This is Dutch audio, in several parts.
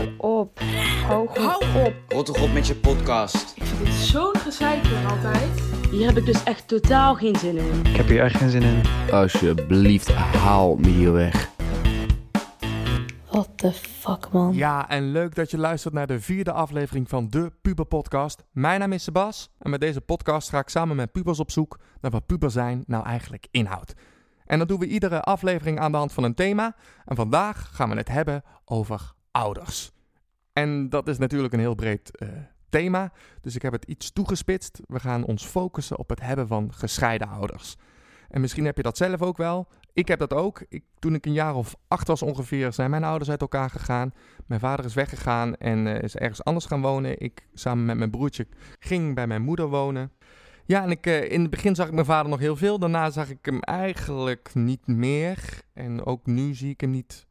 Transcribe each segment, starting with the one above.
Hou op. Hou gewoon op. Rot toch op met je podcast. Ik vind dit zo'n gezeik altijd. Hier heb ik dus echt totaal geen zin in. Ik heb hier echt geen zin in. Alsjeblieft, haal me hier weg. What the fuck, man. Ja, en leuk dat je luistert naar de vierde aflevering van de Puber Podcast. Mijn naam is Sebas en met deze podcast ga ik samen met pubers op zoek naar wat puber zijn nou eigenlijk inhoudt. En dat doen we iedere aflevering aan de hand van een thema. En vandaag gaan we het hebben over ouders. En dat is natuurlijk een heel breed eh, thema, dus ik heb het iets toegespitst. We gaan ons focussen op het hebben van gescheiden ouders. En misschien heb je dat zelf ook wel. Ik heb dat ook. Ik, toen ik een jaar of acht was ongeveer, zijn mijn ouders uit elkaar gegaan. Mijn vader is weggegaan en eh, is ergens anders gaan wonen. Ik samen met mijn broertje ging bij mijn moeder wonen. Ja, en ik, eh, in het begin zag ik mijn vader nog heel veel. Daarna zag ik hem eigenlijk niet meer. En ook nu zie ik hem niet.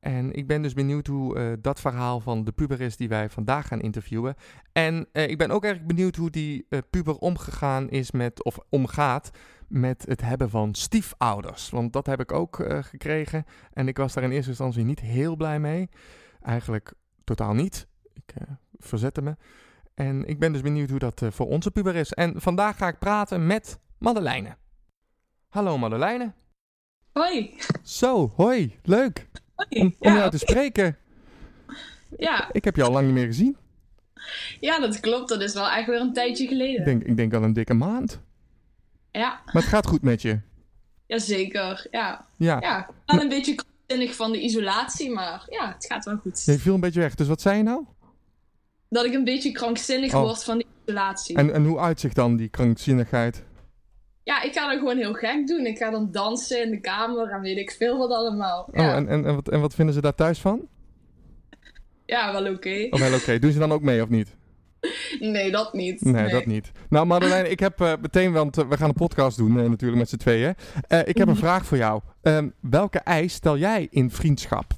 En ik ben dus benieuwd hoe eh, dat verhaal van de puber is die wij vandaag gaan interviewen. En eh, ik ben ook erg benieuwd hoe die eh, puber omgegaan is met, of omgaat met het hebben van stiefouders. Want dat heb ik ook gekregen. En ik was daar in eerste instantie niet heel blij mee. Eigenlijk totaal niet. Ik verzette me. En ik ben dus benieuwd hoe dat voor onze puber is. En vandaag ga ik praten met Madeleine. Hallo Madeleine. Hoi. Zo, hoi. Leuk Om, om ja, jou te spreken. ja, Ik heb je al lang niet meer gezien. ja, dat klopt. Dat is wel echt weer een tijdje geleden. Ik denk, ik denk al een dikke maand. Ja, Maar het gaat goed met je. jazeker. Ja, Ja, ja. Ik ben een beetje krankzinnig van de isolatie, maar ja, het gaat wel goed. je viel een beetje weg. Dus wat zei je nou? Dat ik een beetje krankzinnig Oh. word van de isolatie. En, en hoe uitzicht dan die krankzinnigheid? Ja, ik ga dan gewoon heel gek doen. Ik ga dan dansen in de kamer en weet ik veel wat allemaal. Oh, Ja, en, en, en, wat, en wat vinden ze daar thuis van? ja wel oké. Oh, wel oké. Doen ze dan ook mee of niet? Nee, dat niet. Nee, dat niet. Nou, Madeleine, ik heb eh, meteen, want eh, we gaan een podcast doen eh, natuurlijk met z'n tweeën. Ik heb een vraag voor jou. Ehm, welke eis stel jij in vriendschap?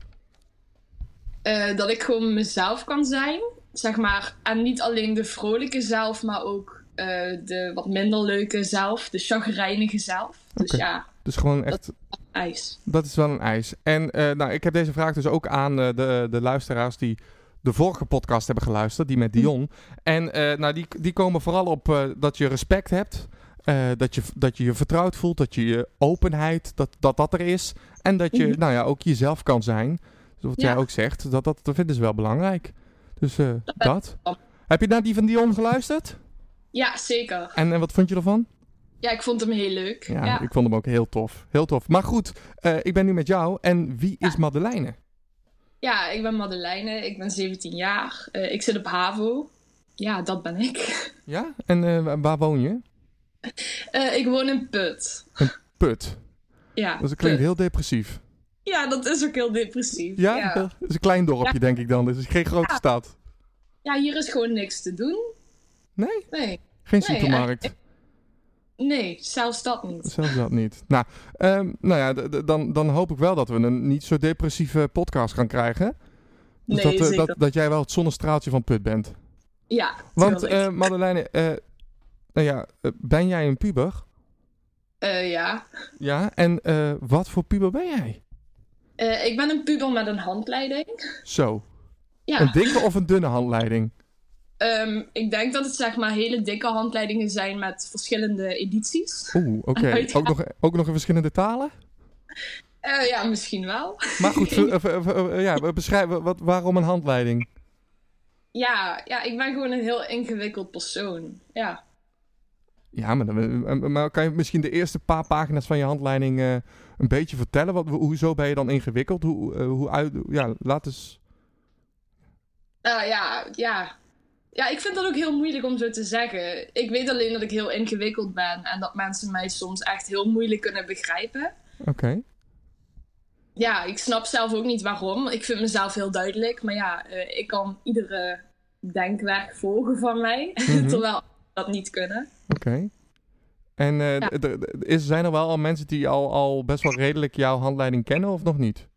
Dat ik gewoon mezelf kan zijn. Zeg maar, en niet alleen de vrolijke zelf, maar ook de wat minder leuke zelf. De chagrijnige zelf. Dus ja, Dus gewoon echt, ijs. dat is wel een eis. En eh, nou, ik heb deze vraag dus ook aan eh, de, de luisteraars die de vorige podcast hebben geluisterd, die met Dion. En eh, nou, die, die komen vooral op eh, dat je respect hebt. eh, dat, je, dat je je vertrouwd voelt, dat je je openheid, dat dat, dat er is. En dat je Mhm. nou ja, ook jezelf kan zijn. Dus wat Ja. jij ook zegt, dat, dat, dat vinden ze wel belangrijk. Dus eh, dat. Heb je naar die van Dion geluisterd? Ja, zeker. En, en wat vond je ervan? Ja, ik vond hem heel leuk. Ja, Ja, ik vond hem ook heel tof. Heel tof. Maar goed, eh, ik ben nu met jou. En wie is Madeleine? Ja, ik ben Madeleine. Ik ben 17 jaar. Eh, ik zit op HAVO. Ja, dat ben ik. Ja? En eh, wa- waar woon je? Ik woon in Put. Put. Ja, Dus dat klinkt Put. heel depressief. Ja, dat is ook heel depressief. Ja? ja. Dat is een klein dorpje, denk ik dan. Dus geen grote stad. Ja, hier is gewoon niks te doen. Nee? Nee. Geen Nee, supermarkt. Nee, zelfs dat niet. Zelfs dat niet. Nou, ehm, nou ja, dan, dan hoop ik wel dat we een niet zo depressieve podcast gaan krijgen. Dus Nee, dat, eh, zeker. dat, dat jij wel het zonnestraaltje van Put bent. Ja, Want, eh Madeleine, eh, nou ja, eh, ben jij een puber? Eh, ja. Ja. En eh, wat voor puber ben jij? Eh, ik ben een puber met een handleiding. Zo. Ja. Een dikke of een dunne handleiding? Ehm, ik denk dat het zeg maar hele dikke handleidingen zijn met verschillende edities. Oeh, oké. Ook, nog, ook nog in verschillende talen? Eh, ja, misschien wel. Maar goed, eh, eh, ja, we beschrijven wat, waarom een handleiding? Ja, ja, ik ben gewoon een heel ingewikkeld persoon. Ja. Ja, maar, dan, eh, maar kan je misschien de eerste paar pagina's van je handleiding eh, een beetje vertellen? Wat, hoezo ben je dan ingewikkeld? Hoe, eh, hoe uit, ja, laat eens... Ja, ja. Ja, ik vind dat ook heel moeilijk om zo te zeggen. Ik weet alleen dat ik heel ingewikkeld ben en dat mensen mij soms echt heel moeilijk kunnen begrijpen. Oké. Ja, ik snap zelf ook niet waarom. Ik vind mezelf heel duidelijk, maar ja, eh, ik kan iedere denkwerk volgen van mij, Mhm. terwijl dat niet kunnen. Oké. En eh, Ja. is, zijn er wel al mensen die al, al best wel redelijk jouw handleiding kennen of nog niet?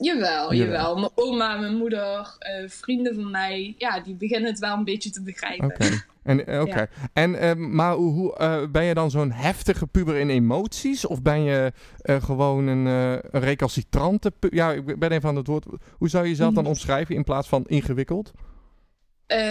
Jawel, Jawel. jawel. Mijn oma, mijn moeder, eh, vrienden van mij, ja, die beginnen het wel een beetje te begrijpen. Oké. En, eh, oké. En, eh, maar hoe, ben je dan zo'n heftige puber in emoties? Of ben je gewoon een, een recalcitrante Ja, ik ben even aan het woord. Hoe zou je jezelf dan omschrijven in plaats van ingewikkeld?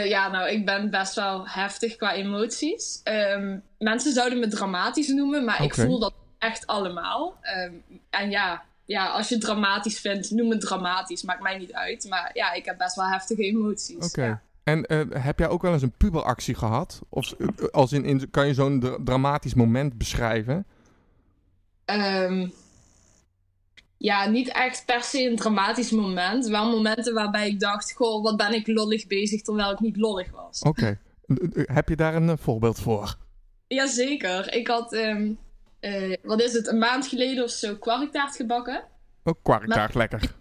Ja, nou, ik ben best wel heftig qua emoties. Ehm, mensen zouden me dramatisch noemen, maar ik voel dat echt allemaal. Ehm, en ja, ja, als je het dramatisch vindt, noem het dramatisch. Maakt mij niet uit. Maar ja, ik heb best wel heftige emoties. Oké. Ja. En eh, heb jij ook wel eens een puberactie gehad? Of eh, als in, in, kan je zo'n dra- dramatisch moment beschrijven? Ehm, ja, niet echt per se een dramatisch moment. Wel momenten waarbij ik dacht, goh, wat ben ik lollig bezig terwijl ik niet lollig was. Oké. Eh, Heb je daar een voorbeeld voor? Jazeker. Ik had, ehm, eh, wat is het, een maand geleden of zo kwarktaart gebakken. Ook kwarktaart, lekker.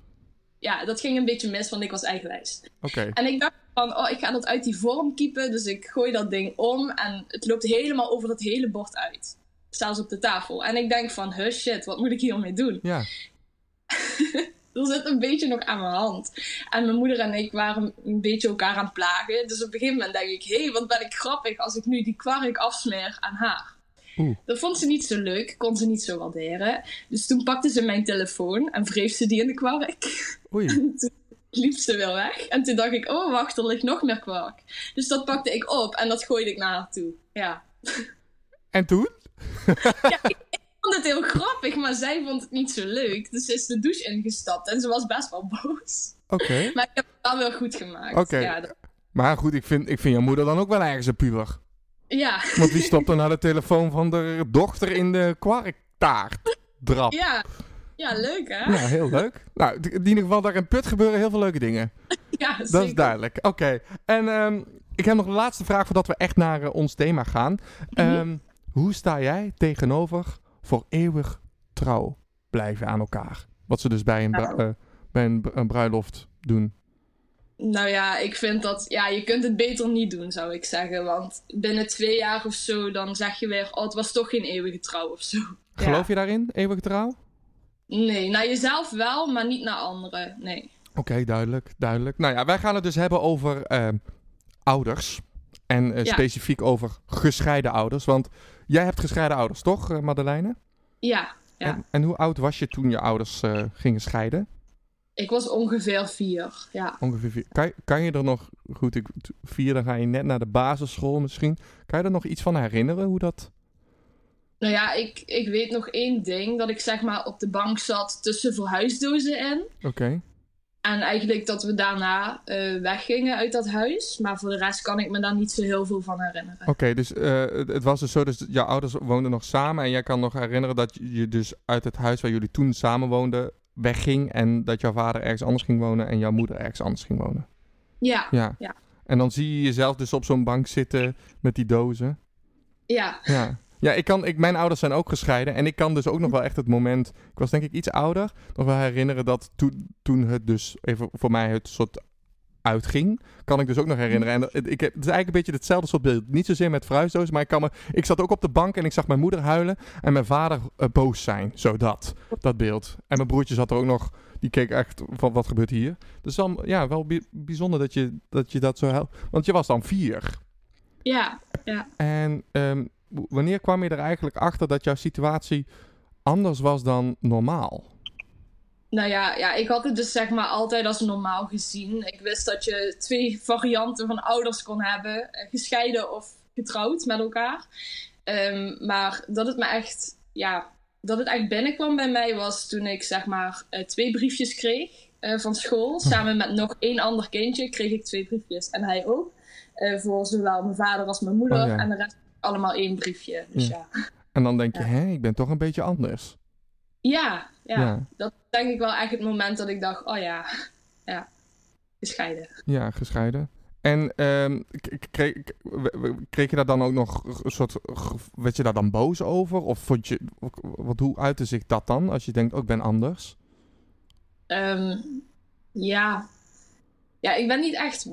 Ja, dat ging een beetje mis, want ik was eigenwijs. Oké. En ik dacht van, oh, ik ga dat uit die vorm kiepen. Dus ik gooi dat ding om en het loopt helemaal over dat hele bord uit. Zelfs op de tafel. En ik denk van, huh, shit, wat moet ik hiermee doen? Ja. Er zit een beetje nog aan mijn hand. En mijn moeder en ik waren een beetje elkaar aan het plagen. Dus op een gegeven moment denk ik, hé, hey, wat ben ik grappig als ik nu die kwark afsmeer aan haar. Oeh. Dat vond ze niet zo leuk, kon ze niet zo waarderen. Dus toen pakte ze mijn telefoon en wreef ze die in de kwark. Oei. liep ze weer weg. En toen dacht ik, oh wacht, er ligt nog meer kwark. Dus dat pakte ik op en dat gooide ik naar haar toe. Ja. En toen? Ik vond het heel grappig, maar zij vond het niet zo leuk. Dus ze is de douche ingestapt en ze was best wel boos. Oké. Maar ik heb het wel weer goed gemaakt. Oké. Ja, dat- Maar goed, ik vind, ik vind jouw moeder dan ook wel ergens een puber. Ja. Want wie stopt er naar de telefoon van de dochter in de kwarktaart? Drap. ja. Ja, leuk hè? Ja, heel leuk. Nou, in ieder geval, daar in Put gebeuren heel veel leuke dingen. Ja, Dat is zeker. duidelijk. Oké. En ehm, ik heb nog de laatste vraag voordat we echt naar eh, ons thema gaan. Ehm, Hoe sta jij tegenover voor eeuwig trouw blijven aan elkaar? Wat ze dus bij een, bru- eh, bij een, br- een bruiloft doen. Nou ja, ik vind dat, ja, je kunt het beter niet doen, zou ik zeggen. Want binnen twee jaar of zo, dan zeg je weer, oh, het was toch geen eeuwige trouw of zo. Ja. Geloof je daarin, eeuwig trouw? Nee, naar jezelf wel, maar niet naar anderen. Nee. Oké, duidelijk, duidelijk. Nou ja, wij gaan het dus hebben over ehm, ouders. En eh, Ja. specifiek over gescheiden ouders. Want jij hebt gescheiden ouders, toch, eh, Madeleine? Ja, ja. En, en hoe oud was je toen je ouders eh, gingen scheiden? Ik was ongeveer vier, ja. Ongeveer vier. Kan, je- kan je er nog... Goed, ik, vier, dan ga je net naar de basisschool misschien. Kan je er nog iets van herinneren, hoe dat... Nou ja, ik, ik weet nog één ding. Dat ik zeg maar op de bank zat tussen verhuisdozen in. Oké. En eigenlijk dat we daarna eh, weggingen uit dat huis. Maar voor de rest kan ik me daar niet zo heel veel van herinneren. Oké, dus eh, het, was dus zo, dus jouw ouders woonden nog samen en jij kan nog herinneren dat je- je dus uit het huis waar jullie toen samen woonden wegging en dat jouw vader ergens anders ging wonen en jouw moeder ergens anders ging wonen. Ja, Ja. Ja. En dan zie je jezelf dus op zo'n bank zitten met die dozen. ja, Ja. Ja, ik kan, ik, mijn ouders zijn ook gescheiden en ik kan dus ook nog wel echt het moment, ik was denk ik iets ouder, nog wel herinneren dat toen, toen het dus even voor mij het soort uitging, kan ik dus ook nog herinneren. En dat- ik heb, het is eigenlijk een beetje hetzelfde soort beeld. Niet zozeer met verhuisdoos, maar ik, kan me, ik zat ook op de bank en ik zag mijn moeder huilen en mijn vader eh, boos zijn. Zo dat, dat beeld. En mijn broertje zat er ook nog, die keek echt van wat gebeurt hier. Dus dan, ja, wel bi- bijzonder dat je, dat je dat zo helpt. Want je was dan vier. ja. En ehm, wanneer kwam je er eigenlijk achter dat jouw situatie anders was dan normaal? Nou ja, ja, ik had het dus zeg maar altijd als normaal gezien. Ik wist dat je twee varianten van ouders kon hebben. eh, Gescheiden of getrouwd met elkaar. Ehm, maar dat het me echt, ja, dat het echt binnenkwam bij mij was toen ik zeg maar eh, twee briefjes kreeg eh, van school. Samen met nog één ander kindje kreeg ik twee briefjes. En hij ook. Voor zowel mijn vader als mijn moeder. Oh ja. En de rest allemaal één briefje. Dus Ja. ja. En dan denk je, hè, ik ben toch een beetje anders. Ja, ja, Ja. dat denk ik wel echt het moment dat ik dacht, oh ja, ja, gescheiden. Ja, gescheiden. En ehm, kreeg, kreeg je daar dan ook nog een soort, werd je daar dan boos over? Of vond je, wat, hoe uitte zich dat dan als je denkt, oh, ik ben anders? Ehm, ja. ja, ik ben niet echt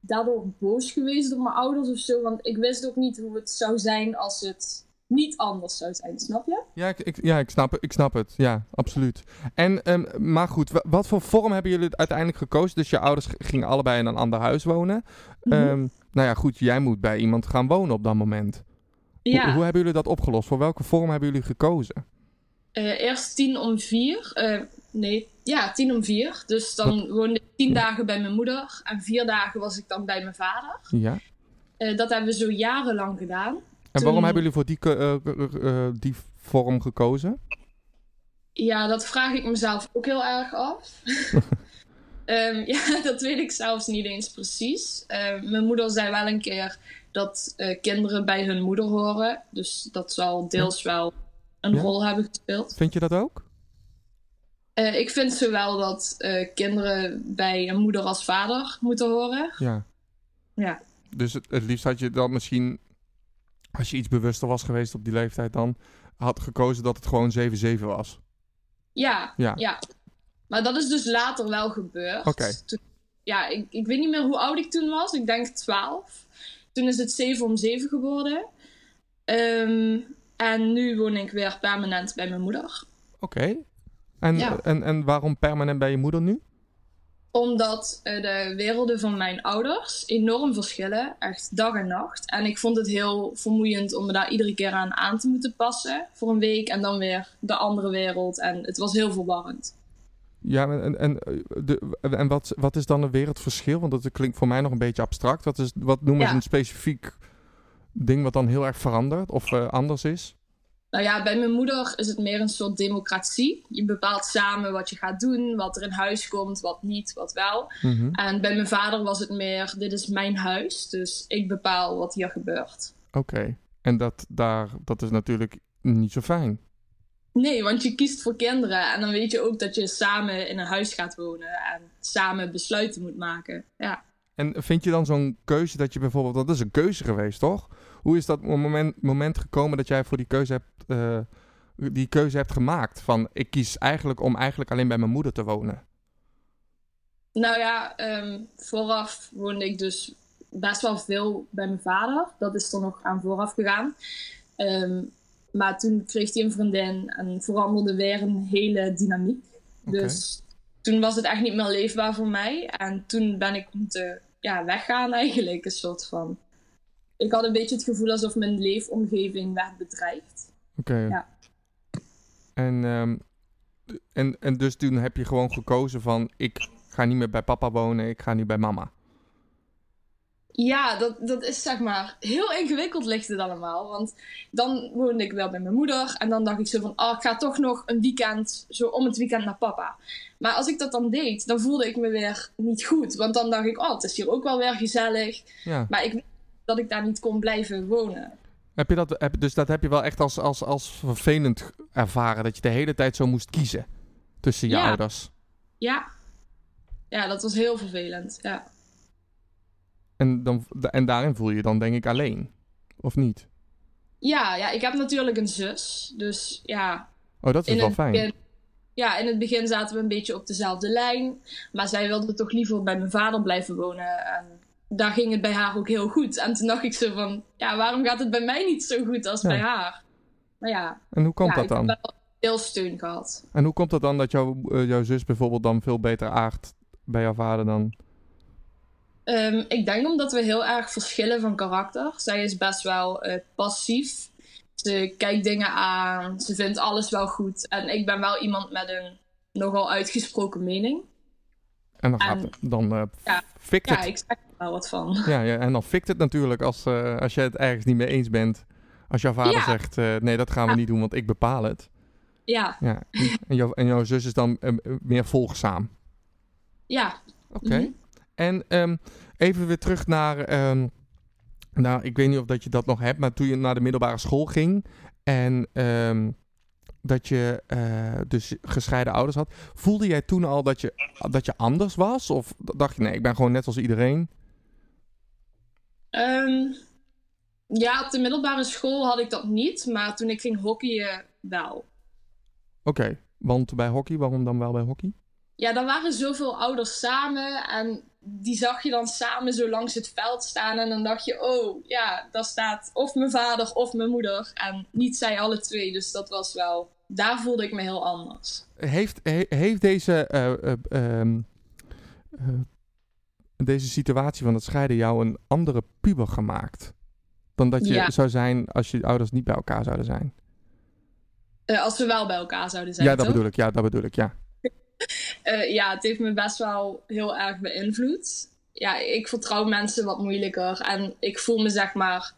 daardoor boos geweest op mijn ouders of zo, want ik wist ook niet hoe het zou zijn als het niet anders zou zijn, snap je? Ja, ik, ik- ja ik, snap, ik snap het. Ja, absoluut. En, ehm, maar goed, wa- wat voor vorm hebben jullie uiteindelijk gekozen? Dus je ouders gingen allebei in een ander huis wonen. Mhm. Ehm, nou ja, goed, jij moet bij iemand gaan wonen op dat moment. Hoe, ja, hoe hebben jullie dat opgelost? Voor welke vorm hebben jullie gekozen? eh, eerst tien om vier. eh, nee, ja, tien om vier. Dus dan woonde ik tien dagen bij mijn moeder. En vier dagen was ik dan bij mijn vader. Ja. Eh, dat hebben we zo jarenlang gedaan. En waarom hebben jullie voor die, eh, eh, eh, die vorm gekozen? Ja, dat vraag ik mezelf ook heel erg af. Ehm, ja, dat weet ik zelfs niet eens precies. Ehm, mijn moeder zei wel een keer dat kinderen bij hun moeder horen. Dus dat zal deels wel een Ja. rol hebben gespeeld. Vind je dat ook? Ik vind zowel dat kinderen bij een moeder als vader moeten horen. Ja. Ja. Dus het, het liefst had je dan misschien, als je iets bewuster was geweest op die leeftijd dan, had gekozen dat het gewoon 7-7 was. Ja, Ja. ja. Maar dat is dus later wel gebeurd. Oké. Ja, ik, ik weet niet meer hoe oud ik toen was. Ik denk 12. Toen is het 7 om 7 geworden. Ehm, en nu woon ik weer permanent bij mijn moeder. Oké. En, Ja. en, en waarom permanent bij je moeder nu? Omdat eh, de werelden van mijn ouders enorm verschillen. Echt dag en nacht. En ik vond het heel vermoeiend om me daar iedere keer aan aan te moeten passen. Voor een week en dan weer de andere wereld. En het was heel verwarrend. Ja, en, en, eh, de, en wat, wat is dan een wereldverschil? Want dat klinkt voor mij nog een beetje abstract. Wat, is, wat noemen ze Ja. een specifiek ding wat dan heel erg verandert of eh, anders is? Nou ja, bij mijn moeder is het meer een soort democratie. Je bepaalt samen wat je gaat doen, wat er in huis komt, wat niet, wat wel. Mhm. En bij mijn vader was het meer, dit is mijn huis, dus ik bepaal wat hier gebeurt. Oké. En dat, daar, dat is natuurlijk niet zo fijn. Nee, want je kiest voor kinderen en dan weet je ook dat je samen in een huis gaat wonen en samen besluiten moet maken. Ja. En vind je dan zo'n keuze dat je bijvoorbeeld... Dat is een keuze geweest, toch? Hoe is dat moment, moment gekomen dat jij voor die keuze hebt, eh, die keuze hebt gemaakt? Van, ik kies eigenlijk om eigenlijk alleen bij mijn moeder te wonen. Nou ja, ehm, vooraf woonde ik dus best wel veel bij mijn vader. Dat is er nog aan vooraf gegaan. Ehm, maar toen kreeg hij een vriendin en veranderde weer een hele dynamiek. Dus toen was het echt niet meer leefbaar voor mij. En toen ben ik moeten ja, weggaan eigenlijk, een soort van. Ik had een beetje het gevoel alsof mijn leefomgeving werd bedreigd. Oké. Ja. En, ehm, en, en dus toen heb je gewoon gekozen van... Ik ga niet meer bij papa wonen, ik ga nu bij mama. Ja, dat, dat is zeg maar heel ingewikkeld ligt het allemaal. Want dan woonde ik wel bij mijn moeder. En dan dacht ik zo van, oh, ik ga toch nog een weekend, zo om het weekend naar papa. Maar als ik dat dan deed, dan voelde ik me weer niet goed. Want dan dacht ik, oh, het is hier ook wel weer gezellig. Ja. Maar ik dat ik daar niet kon blijven wonen. Heb je dat, heb, dus dat heb je wel echt als, als, als vervelend ervaren... dat je de hele tijd zo moest kiezen tussen je Ja. ouders. Ja. Ja, dat was heel vervelend. Ja. En, dan, en daarin voel je je dan denk ik alleen. Of niet? Ja, ja, ik heb natuurlijk een zus. Dus ja, Oh, dat is wel fijn. begin, ja, in het begin zaten we een beetje op dezelfde lijn. Maar zij wilde toch liever bij mijn vader blijven wonen. En daar ging het bij haar ook heel goed. En toen dacht ik zo van, ja, waarom gaat het bij mij niet zo goed als Ja. bij haar? Maar ja, En hoe komt ja, dat ik dan? heb wel veel steun gehad. En hoe komt dat dan dat jouw, eh, jouw zus bijvoorbeeld dan veel beter aardt bij jouw vader dan... Ehm, ik denk omdat we heel erg verschillen van karakter. Zij is best wel eh, passief. Ze kijkt dingen aan. Ze vindt alles wel goed. En ik ben wel iemand met een nogal uitgesproken mening. En dan, gaat dan eh, ja, fikt Ja, het. ik zeg er wel wat van. Ja, ja, en dan fikt het natuurlijk als, eh, als je het ergens niet mee eens bent. Als jouw vader Ja. zegt, eh, nee, dat gaan we Ja. niet doen, want ik bepaal het. Ja, Ja. En, jouw, en jouw zus is dan meer volgzaam. ja. Oké. Mhm. En ehm, even weer terug naar, ehm, nou, ik weet niet of dat je dat nog hebt, maar toen je naar de middelbare school ging en ehm, dat je eh, dus gescheiden ouders had, voelde jij toen al dat je, dat je anders was? Of dacht je, nee, ik ben gewoon net als iedereen? Ehm, ja, op de middelbare school had ik dat niet. Maar toen ik ging hockeyen, wel. Oké, want bij hockey, waarom dan wel bij hockey? Ja, dan waren zoveel ouders samen. En die zag je dan samen zo langs het veld staan. En dan dacht je, oh ja, daar staat of mijn vader of mijn moeder. En niet zij alle twee. Dus dat was wel, daar voelde ik me heel anders. Heeft, he- heeft deze, eh, eh, ehm, eh, deze situatie van het scheiden jou een andere puber gemaakt? Dan dat je Ja. zou zijn als je ouders niet bij elkaar zouden zijn? Als we wel bij elkaar zouden zijn. ja, dat toch? bedoel ik. Ja, dat bedoel ik, ja. Ja, het heeft me best wel heel erg beïnvloed. Ja, ik vertrouw mensen wat moeilijker. En ik voel me zeg maar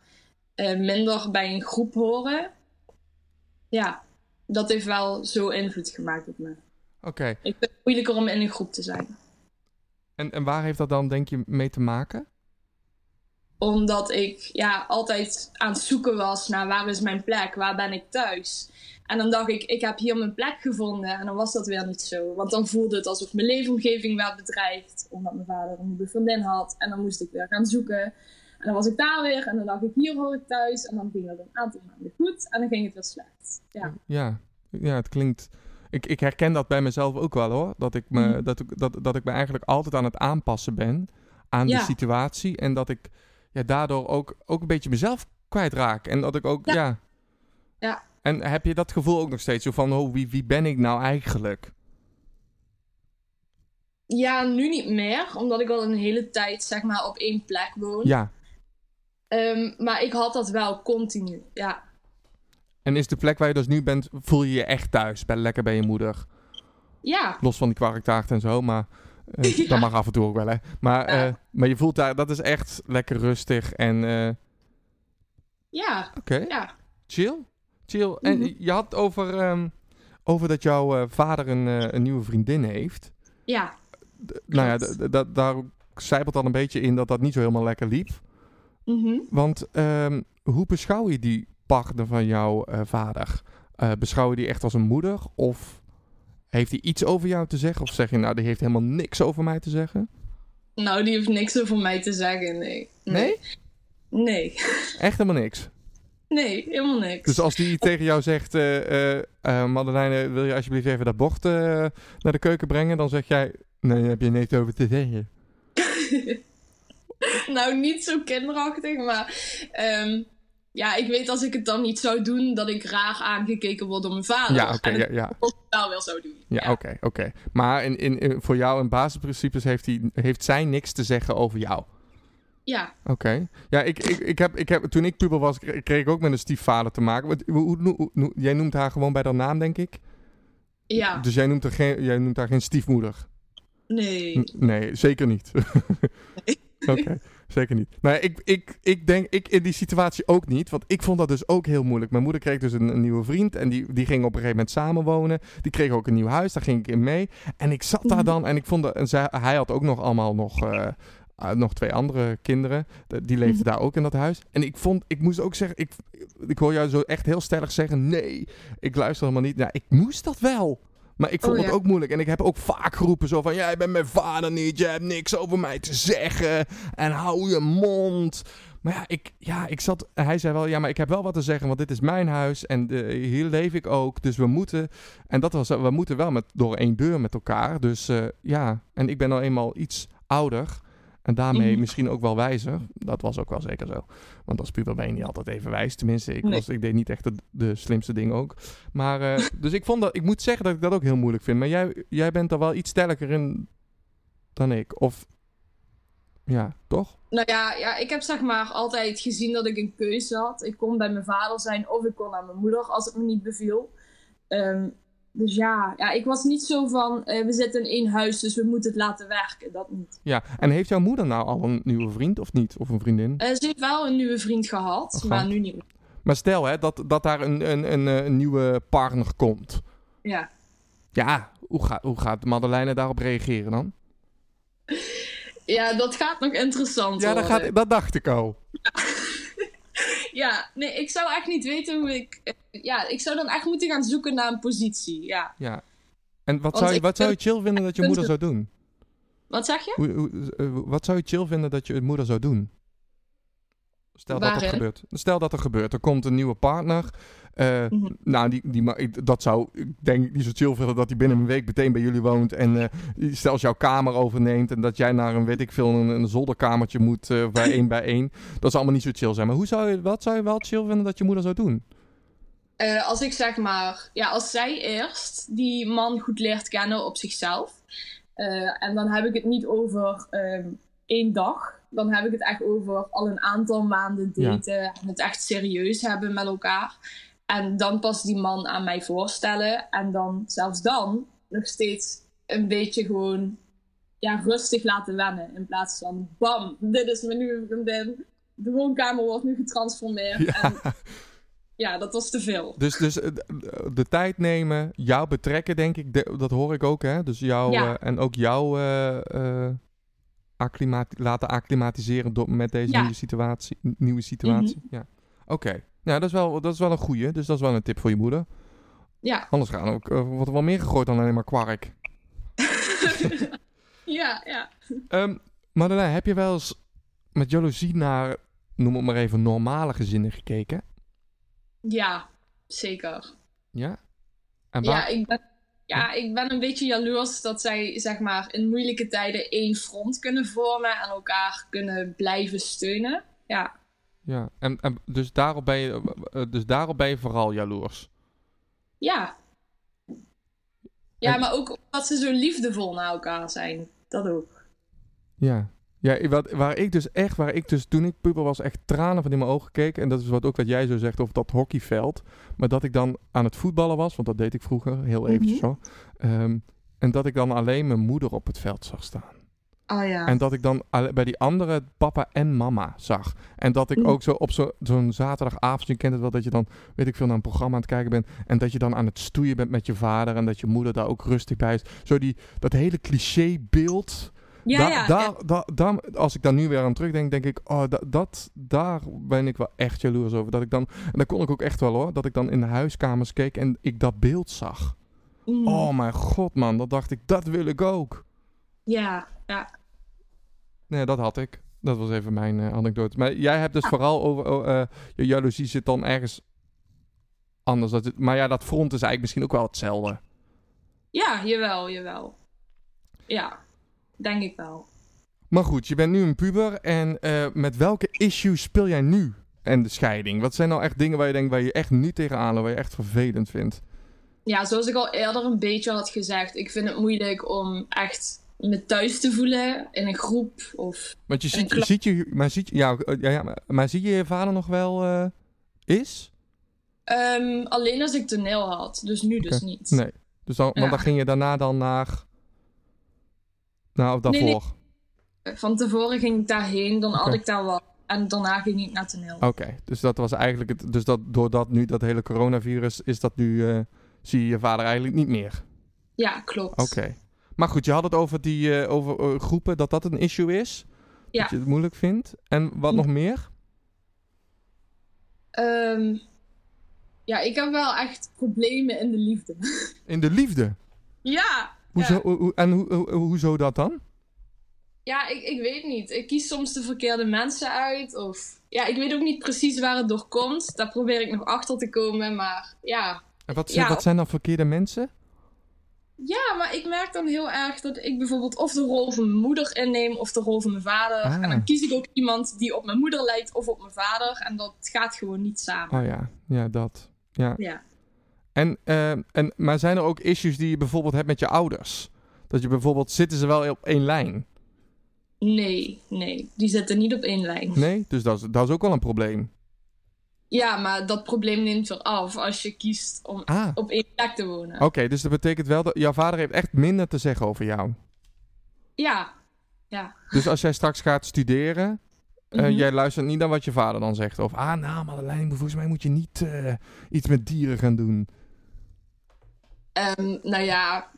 minder bij een groep horen. Ja, dat heeft wel zo invloed gemaakt op me. Oké. Ik vind het moeilijker om in een groep te zijn. En, en waar heeft dat dan, denk je, mee te maken? Omdat ik ja, altijd aan het zoeken was naar waar is mijn plek, waar ben ik thuis. En dan dacht ik, ik heb hier mijn plek gevonden. En dan was dat weer niet zo. Want dan voelde het alsof mijn leefomgeving werd bedreigd. Omdat mijn vader een nieuwe vriendin had. En dan moest ik weer gaan zoeken. En dan was ik daar weer. En dan dacht ik, hier hoor ik thuis. En dan ging dat een aantal maanden goed. En dan ging het weer slecht. Ja. Ja, ja het klinkt... Ik, ik herken dat bij mezelf ook wel hoor. Dat ik, me, Mhm. dat, ik, dat, dat ik me eigenlijk altijd aan het aanpassen ben aan de situatie. En dat ik ja, daardoor ook, ook een beetje mezelf kwijtraak. En dat ik ook, ja. Ja. Ja. En heb je dat gevoel ook nog steeds? Zo van, oh, wie, wie ben ik nou eigenlijk? ja, nu niet meer. Omdat ik al een hele tijd zeg maar op één plek woon. Ja. Ehm, maar ik had dat wel continu. Ja. En is de plek waar je dus nu bent, voel je je echt thuis? Bij, lekker bij je moeder? Ja. Los van die kwarktaart en zo, maar... eh, Ja. Dat mag af en toe ook wel, hè. Maar, Ja. eh, maar je voelt daar, dat is echt lekker rustig en... eh, Ja. Oké. Ja. Chill. Chill. En Mhm. je had over, ehm, over dat jouw vader een, een nieuwe vriendin heeft. Ja. D- nou ja, daar zijpelt dan een beetje in dat dat niet zo helemaal lekker liep. Mhm. Want ehm, hoe beschouw je die partner van jouw eh, vader? Eh, beschouw je die echt als een moeder? Of heeft hij iets over jou te zeggen? Of zeg je nou, die heeft helemaal niks over mij te zeggen? Nou, die heeft niks over mij te zeggen, nee. Nee? Nee. Echt helemaal niks. Nee, helemaal niks. Dus als die tegen jou zegt, eh, Madeleine, wil je alsjeblieft even dat bord naar de keuken brengen? Dan zeg jij, nee, daar heb je niks over te zeggen. nou, niet zo kinderachtig, maar... ehm, ja, ik weet als ik het dan niet zou doen, dat ik raar aangekeken word door mijn vader. Ja, oké, en ja, ik ja. het wel wel zou doen. Ja, oké, oké. Maar in, in, in- voor jou in basisprincipes heeft, hij, heeft zij niks te zeggen over jou. Ja, Oké. Ja, ik, ik, ik heb, ik heb, toen ik puber was, kre- kreeg ik ook met een stiefvader te maken. Wat- Hoe, hoe, hoe- hoe- jij noemt haar gewoon bij haar naam, denk ik? ja, Dus jij noemt, er geen, jij noemt haar geen stiefmoeder? nee. N- Nee, zeker niet. Oké, zeker niet. Nou, ja, ik, ik, ik denk, ik in die situatie ook niet, want ik vond dat dus ook heel moeilijk. Mijn moeder kreeg dus een, een nieuwe vriend en die, die ging op een gegeven moment samenwonen. Die kreeg ook een nieuw huis, daar ging ik in mee. En ik zat daar Mhm. dan en ik vond dat, en zij, hij had ook nog allemaal nog, eh, eh, nog twee andere kinderen. De- Die leefden daar ook in dat huis. En ik vond, ik moest ook zeggen, ik, ik hoor jou zo echt heel stellig zeggen, nee, ik luister helemaal niet. Nou, ik moest dat wel. Maar ik vond Oh, het ja. ook moeilijk. En ik heb ook vaak geroepen zo van... Jij bent mijn vader niet. Je hebt niks over mij te zeggen. En hou je mond. Maar ja, ik, ja, ik zat... Hij zei wel... Ja, maar ik heb wel wat te zeggen. Want dit is mijn huis. En hier leef ik ook. Dus we moeten... En dat was... We moeten wel met, door één deur met elkaar. Dus eh, ja. En ik ben nou eenmaal iets ouder. En daarmee Mhm. misschien ook wel wijzer. Dat was ook wel zeker zo. Want als puber ben je niet altijd even wijs. Tenminste, ik, Nee. was, ik deed niet echt de, de slimste dingen ook. Maar, eh, dus ik vond dat, ik moet zeggen dat ik dat ook heel moeilijk vind. Maar jij, jij bent er wel iets sterker in dan ik. Of, ja, toch? Nou ja, ja, ik heb zeg maar altijd gezien dat ik een keuze had. Ik kon bij mijn vader zijn of ik kon naar mijn moeder als het me niet beviel. Ehm, dus ja, ja, ik was niet zo van, eh, we zitten in één huis, dus we moeten het laten werken. Dat niet. Ja. En heeft jouw moeder nou al een nieuwe vriend of niet? Of een vriendin? Eh, ze heeft wel een nieuwe vriend gehad, Oh, maar nu niet meer. Maar stel hè, dat, dat daar een, een, een, eh, een nieuwe partner komt. Ja. Ja, hoe, gaat hoe gaat Madeleine daarop reageren dan? ja, dat gaat nog interessant Ja, dat, gaat, dat dacht ik al. Ja, nee, ik zou echt niet weten hoe ik... eh, ja, ik zou dan echt moeten gaan zoeken naar een positie, ja. Ja. En wat Want zou, je, wat zou je chill vinden dat je moeder zou doen? Wat zeg je? Hoe, hoe, wat zou je chill vinden dat je moeder zou doen? Stel dat er gebeurt. Stel dat er gebeurt. Er komt een nieuwe partner. Eh, Mhm. Nou, die, die, dat zou ik denk niet zo chill vinden dat hij binnen een week meteen bij jullie woont. En eh, die zelfs jouw kamer overneemt. En dat jij naar een, weet ik veel, een, een zolderkamertje moet eh, bij één bij één. Dat zou allemaal niet zo chill zijn. Maar hoe zou je, wat zou je wel chill vinden dat je moeder zou doen? Eh, als ik zeg maar, ja, als zij eerst die man goed leert kennen op zichzelf. eh, en dan heb ik het niet over ehm, één dag. Dan heb ik het echt over al een aantal maanden Ja. daten. En het echt serieus hebben met elkaar. En dan pas die man aan mij voorstellen. En dan, zelfs dan, nog steeds een beetje gewoon ja, rustig laten wennen. In plaats van, bam, dit is mijn nieuwe vriendin. De woonkamer wordt nu getransformeerd. Ja. En ja, dat was te veel. Dus, dus eh, de, de tijd nemen, jou betrekken, denk ik, de- dat hoor ik ook, hè? Dus jou Ja. eh, en ook jou eh, laten acclimatiseren door, met deze Ja. Mhm. nieuwe situatie. Nieuwe situatie. Ja. Oké. Ja, dat is, wel, dat is wel een goeie. Dus dat is wel een tip voor je moeder. Ja, Anders gaan ook, eh, wordt er wel meer gegooid dan alleen maar kwark. ja, ja. Ehm Madeleine, heb je wel eens met jaloezie naar, noem het maar even, normale gezinnen gekeken? Ja, zeker. Ja? En Ja waar- ik, ben, ja, ik ben een beetje jaloers dat zij zeg maar, in moeilijke tijden één front kunnen vormen en elkaar kunnen blijven steunen. Ja, ja. En, en dus, daarop ben je, dus daarop ben je vooral jaloers? ja. Ja, En- maar ook omdat ze zo liefdevol naar elkaar zijn. Dat ook. Ja. Ja, wat, waar ik dus echt, waar ik dus toen ik puber was, echt tranen van in mijn ogen keek. En dat is wat ook wat jij zo zegt over dat hockeyveld. Maar dat ik dan aan het voetballen was, want dat deed ik vroeger, heel eventjes Mhm. zo. Ehm, en dat ik dan alleen mijn moeder op het veld zag staan. Oh ja. En dat ik dan bij die andere papa en mama zag. En dat ik Mm. ook zo op zo- zo'n zaterdagavond, je kent het wel, dat je dan, weet ik veel, naar een programma aan het kijken bent. En dat je dan aan het stoeien bent met je vader. En dat je moeder daar ook rustig bij is. Zo die, dat hele clichébeeld. Ja, Da- ja, daar, da- daar- als ik daar nu weer aan terugdenk, denk ik, oh, da- dat, daar ben ik wel echt jaloers over. Dat ik dan, en dat kon ik ook echt wel hoor, dat ik dan in de huiskamers keek en ik dat beeld zag. Mm. Oh mijn god man, dat dacht ik, dat wil ik ook. ja, ja. Nee, dat had ik. Dat was even mijn eh, anekdote. Maar jij hebt dus vooral over, oh, eh, je jaloezie zit dan ergens anders. Dat het, maar ja, dat front is eigenlijk misschien ook wel hetzelfde. Ja, jawel, jawel. Ja, denk ik wel. Maar goed, je bent nu een puber en eh, met welke issues speel jij nu? En de scheiding. Wat zijn nou echt dingen waar je denkt waar je echt niet tegenaan loopt, waar je echt vervelend vindt? Ja, zoals ik al eerder een beetje had gezegd, ik vind het moeilijk om echt me thuis te voelen in een groep of... Want je ziet, je ziet je, maar ziet, ja, eh, ja, ja, maar, maar zie je je vader nog wel eh, is? Ehm, alleen als ik toneel had, dus nu dus niet. Nee. Dus dan, want dan ging je daarna dan naar, nou, of Nee, daarvoor. Van tevoren ging ik daarheen, dan had ik daar wat. En daarna ging ik naar toneel. Oké, dus dat was eigenlijk het. Dus dat doordat nu dat hele coronavirus is dat nu eh, zie je je vader eigenlijk niet meer. Ja, klopt. Oké. Maar goed, je had het over die eh, over eh, groepen dat dat een issue is. Ja. Dat je het moeilijk vindt. En wat Hm. nog meer? Ehm, ja, ik heb wel echt problemen in de liefde. In de liefde. ja! Hoezo, Ja, hoe- hoe- en hoe, hoe- hoezo dat dan? ja ik, ik weet niet. Ik kies soms de verkeerde mensen uit. Of ja, ik weet ook niet precies waar het door komt. Daar probeer ik nog achter te komen. Maar ja, En wat, Ja. wat zijn dan verkeerde mensen? Ja, maar ik merk dan heel erg dat ik bijvoorbeeld of de rol van mijn moeder inneem of de rol van mijn vader. Ah. En dan kies ik ook iemand die op mijn moeder lijkt of op mijn vader. En dat gaat gewoon niet samen. Oh ja, ja, dat. Ja. Ja. En, eh, en, maar zijn er ook issues die je bijvoorbeeld hebt met je ouders? Dat je bijvoorbeeld, zitten ze wel op één lijn? Nee, nee. Die zitten niet op één lijn. Nee? Dus dat is, dat is ook wel een probleem. Ja, maar dat probleem neemt weer af als je kiest om Ah, op één plek te wonen. oké. dus dat betekent wel dat jouw vader heeft echt minder te zeggen over jou. Ja. Ja. Dus als jij straks gaat studeren, eh, Mhm. jij luistert niet naar wat je vader dan zegt. Of, ah nou Madeleine, volgens mij moet je niet eh, iets met dieren gaan doen. Ehm, nou ja.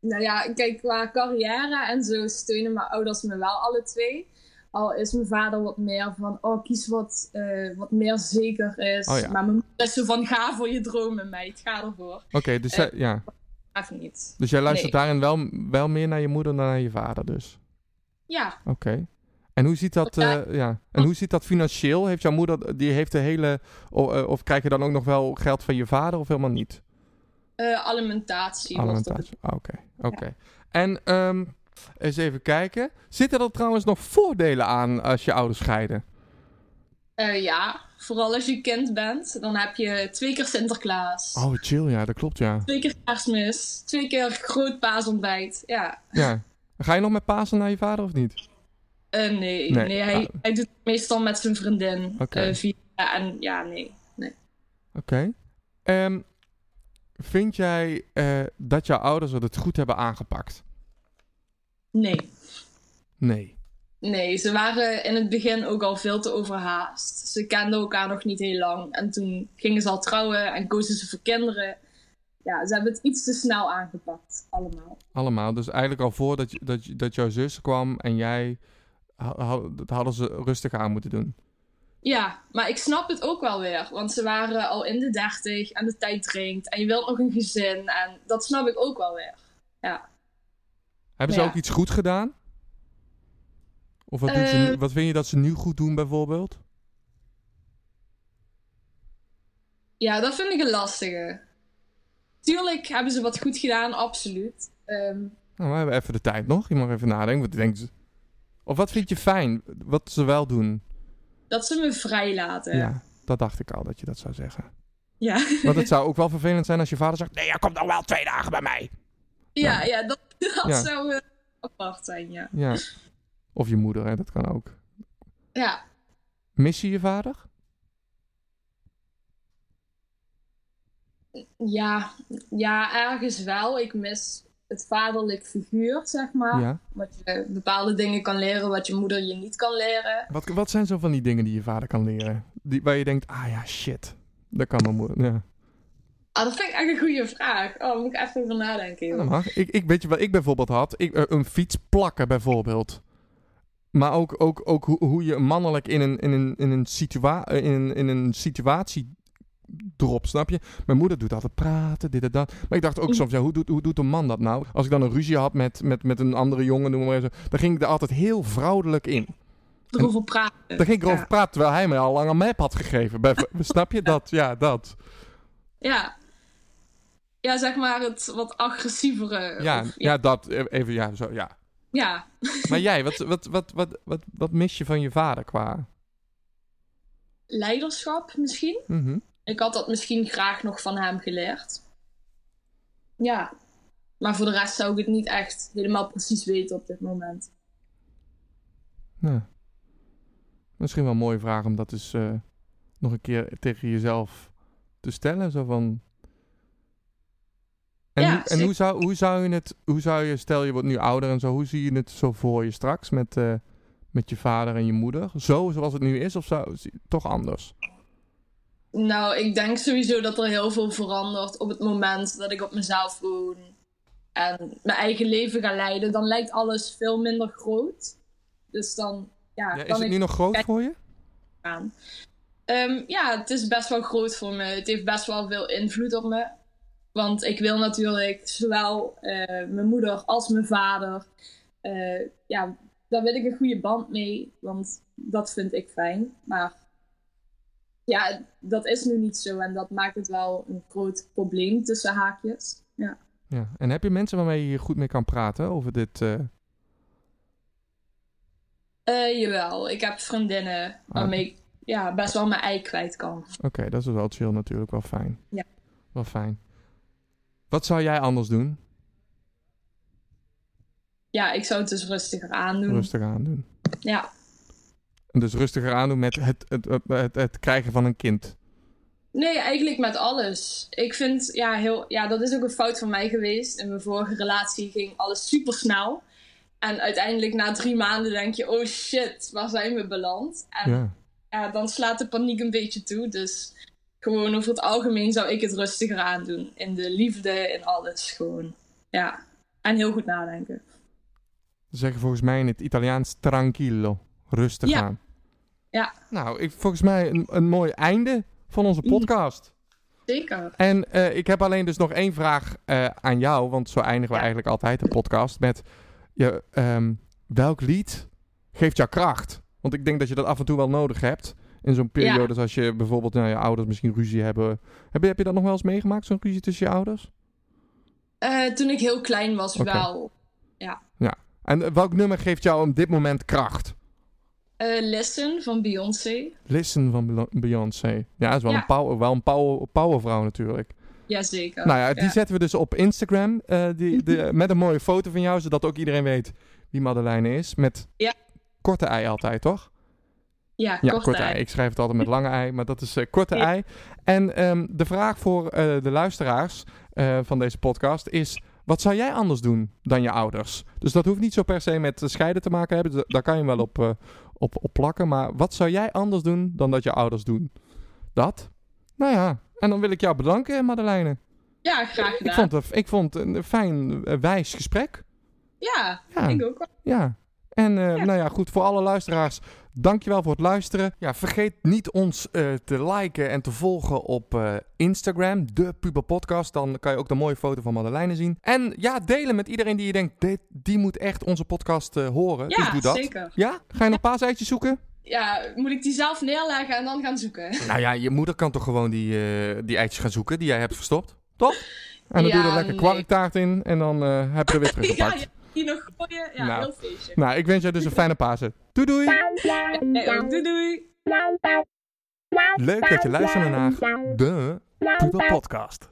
Nou ja, kijk, qua carrière en zo steunen mijn ouders me wel alle twee. Al is mijn vader wat meer van, oh, kies wat, eh, wat meer zeker is. Oh ja. Maar mijn moeder is zo van, ga voor je dromen, meid. Ga ervoor. Oké, dus, Eh. ja. Even niet. dus jij luistert nee. daarin wel, wel meer naar je moeder dan naar je vader dus. Ja. Oké. En hoe ziet dat, Ja. eh, ja. En hoe ziet dat financieel? Heeft jouw moeder, die heeft de hele, o- eh, of krijg je dan ook nog wel geld van je vader of helemaal niet? Eh, alimentatie. Alimentatie. Ah, Oké, oké. En ehm, eens even kijken. Zitten er trouwens nog voordelen aan als je ouders scheiden? Eh, ja, vooral als je kind bent. Dan heb je twee keer Sinterklaas. Oh, chill, ja, dat klopt, ja. Twee keer kerstmis. Twee keer groot paasontbijt. Ja. ja. Ga je nog met Pasen naar je vader of niet? Eh, nee, Nee, nee, hij, ah. hij doet het meestal met zijn vriendin. Oké. Eh, via, en ja, nee. nee. Oké. Ehm, vind jij eh, dat jouw ouders het goed hebben aangepakt? Nee. Nee. Nee, ze waren in het begin ook al veel te overhaast. Ze kenden elkaar nog niet heel lang. En toen gingen ze al trouwen en kozen ze voor kinderen. Ja, ze hebben het iets te snel aangepakt, allemaal. Allemaal. Dus eigenlijk al voordat dat, dat jouw zus kwam en jij... hadden ze rustig aan moeten doen. Ja, maar ik snap het ook wel weer. Want ze waren al in de dertig en de tijd dringt. En je wilt nog een gezin. En dat snap ik ook wel weer. Ja. Hebben ze Ja. ook iets goed gedaan? Of wat, doen ze nu- Eh. wat vind je dat ze nu goed doen bijvoorbeeld? Ja, dat vind ik een lastige. Tuurlijk hebben ze wat goed gedaan, absoluut. Ehm, Nou, we hebben even de tijd nog. Je mag even nadenken. Wat denkt ze? Of wat vind je fijn? Wat ze wel doen? Dat ze me vrij laten. Ja, dat dacht ik al dat je dat zou zeggen. Ja. Want het zou ook wel vervelend zijn als je vader zegt... Nee, jij komt nog wel twee dagen bij mij. Ja, ja, dat, dat Ja. zou apart zijn, ja. Ja. Of je moeder, hè, dat kan ook. Ja, Mis je je vader? ja, ja, ergens wel. Ik mis het vaderlijk figuur, zeg maar. Ja. Wat je bepaalde dingen kan leren, wat je moeder je niet kan leren. Wat, wat zijn zo van die dingen die je vader kan leren? Die, waar je denkt, ah ja, shit. Dat kan mijn moeder. Ja. Ah, dat vind ik echt een goede vraag. Oh, moet ik even over nadenken. Ja, joh. dat mag. Ik, ik, weet je wat ik bijvoorbeeld had? Ik, eh, een fiets plakken bijvoorbeeld. Maar ook, ook, ook hoe, hoe je mannelijk in een, in een, in een, situa in een, in een situatie drop, snap je? Mijn moeder doet altijd praten, dit en dat. Maar ik dacht ook soms, ja, hoe, doet, hoe doet een man dat nou? Als ik dan een ruzie had met, met, met een andere jongen, noem maar even, dan ging ik er altijd heel vrouwelijk in. Erover praten. Dan ging ik erover Ja. praten, terwijl hij mij al lang een map had gegeven. Bij- snap je dat? Ja, dat. Ja. Ja, zeg maar het wat agressievere. Ja, of- ja, dat. eh, Even, ja, zo, ja. ja. Maar jij, wat, wat, wat, wat, wat, wat mis je van je vader qua... Leiderschap misschien. Mhm. Ik had dat misschien graag nog van hem geleerd. Ja. Maar voor de rest zou ik het niet echt helemaal precies weten op dit moment. Ja. Misschien wel een mooie vraag om dat dus eh, nog een keer tegen jezelf te stellen. Zo van... En, Ja, hoe, en hoe, zou, hoe zou je het, hoe zou je, stel je wordt nu ouder en zo, hoe zie je het zo voor je straks met, eh, met je vader en je moeder? Zo zoals het nu is of zou, toch anders? Nou, ik denk sowieso dat er heel veel verandert op het moment dat ik op mezelf woon. En mijn eigen leven ga leiden. Dan lijkt alles veel minder groot. Dus dan, ja, Ja, is het ik nu nog groot voor je? aan. Ehm, ja, het is best wel groot voor me. Het heeft best wel veel invloed op me. Want ik wil natuurlijk zowel eh, mijn moeder als mijn vader. eh, ja, daar wil ik een goede band mee. Want dat vind ik fijn. Maar ja, dat is nu niet zo. En dat maakt het wel een groot probleem tussen haakjes. Ja. Ja. En heb je mensen waarmee je goed mee kan praten over dit? eh, Eh, jawel, ik heb vriendinnen waarmee ik ja, best wel mijn ei kwijt kan. Oké, dat is wel chill natuurlijk, wel fijn. Ja. Wel fijn. Wat zou jij anders doen? Ja, ik zou het dus rustiger aandoen. Rustig aandoen. Ja. Dus rustiger aandoen met het, het, het, het, krijgen van een kind. Nee, eigenlijk met alles. Ik vind, ja, heel, ja, dat is ook een fout van mij geweest. In mijn vorige relatie ging alles super snel. En uiteindelijk na drie maanden denk je, oh shit, waar zijn we beland? En ja. Ja. dan slaat de paniek een beetje toe. Dus gewoon over het algemeen zou ik het rustiger aandoen. In de liefde, in alles gewoon. Ja. En heel goed nadenken. Ze zeggen volgens mij in het Italiaans tranquillo. Rustig Ja. aan. Ja. Nou, ik, volgens mij een, een mooi einde van onze podcast. Zeker. En eh, ik heb alleen dus nog één vraag eh, aan jou. Want zo eindigen we Ja. eigenlijk altijd de podcast met... Je, ehm, welk lied geeft jou kracht. Want ik denk dat je dat af en toe wel nodig hebt. In zo'n periode, als je bijvoorbeeld nou, je ouders misschien ruzie hebben. Heb je, heb je dat nog wel eens meegemaakt, zo'n ruzie tussen je ouders? Eh, toen ik heel klein was, wel. En eh, welk nummer geeft jou op dit moment kracht? Listen van Beyoncé. Listen van Beyoncé. Ja, dat is wel Ja. een, power, wel een power, powervrouw natuurlijk. Jazeker. Nou ja, die Ja. zetten we dus op Instagram. eh, die, de, met een mooie foto van jou, zodat ook iedereen weet wie Madeleine is. Met Ja. korte ei altijd, toch? Ja, Ja, kort korte ei. ei. Ik schrijf het altijd met lange ei, maar dat is eh, korte Ja. ei. En ehm, de vraag voor de luisteraars van deze podcast is... Wat zou jij anders doen dan je ouders? Dus dat hoeft niet zo per se met scheiden te maken hebben. Daar kan je wel op, op, op plakken. Maar wat zou jij anders doen dan dat je ouders doen? Dat? Nou ja, en dan wil ik jou bedanken, Madeleine. Ja, graag Ik gedaan. vond, het, ik vond het een fijn, eh, wijs gesprek. Ja, Ja. ik ook wel. Ja. En eh, nou ja, goed, voor alle luisteraars, dankjewel voor het luisteren. Ja, vergeet niet ons eh, te liken en te volgen op eh, Instagram, de Puber Podcast. Dan kan je ook de mooie foto van Madeleine zien. En ja, delen met iedereen die je denkt, dit, die moet echt onze podcast eh, horen. dus Ja, doe dat. zeker. Ja? Ga je nog paaseitjes zoeken? Ja, moet ik die zelf neerleggen en dan gaan zoeken? Nou ja, je moeder kan toch gewoon die, die eitjes gaan zoeken die jij hebt verstopt, toch? En dan Ja, doe je er lekker nee. kwarktaart in en dan eh, heb je er weer teruggepakt. ja, die nog gooien. Ja, Nou. heel feestje. Nou, ik wens jou dus een fijne Pasen. Doei doei! Jij ook. Doei doei. Leuk dat je luisterde naar de Puber Podcast.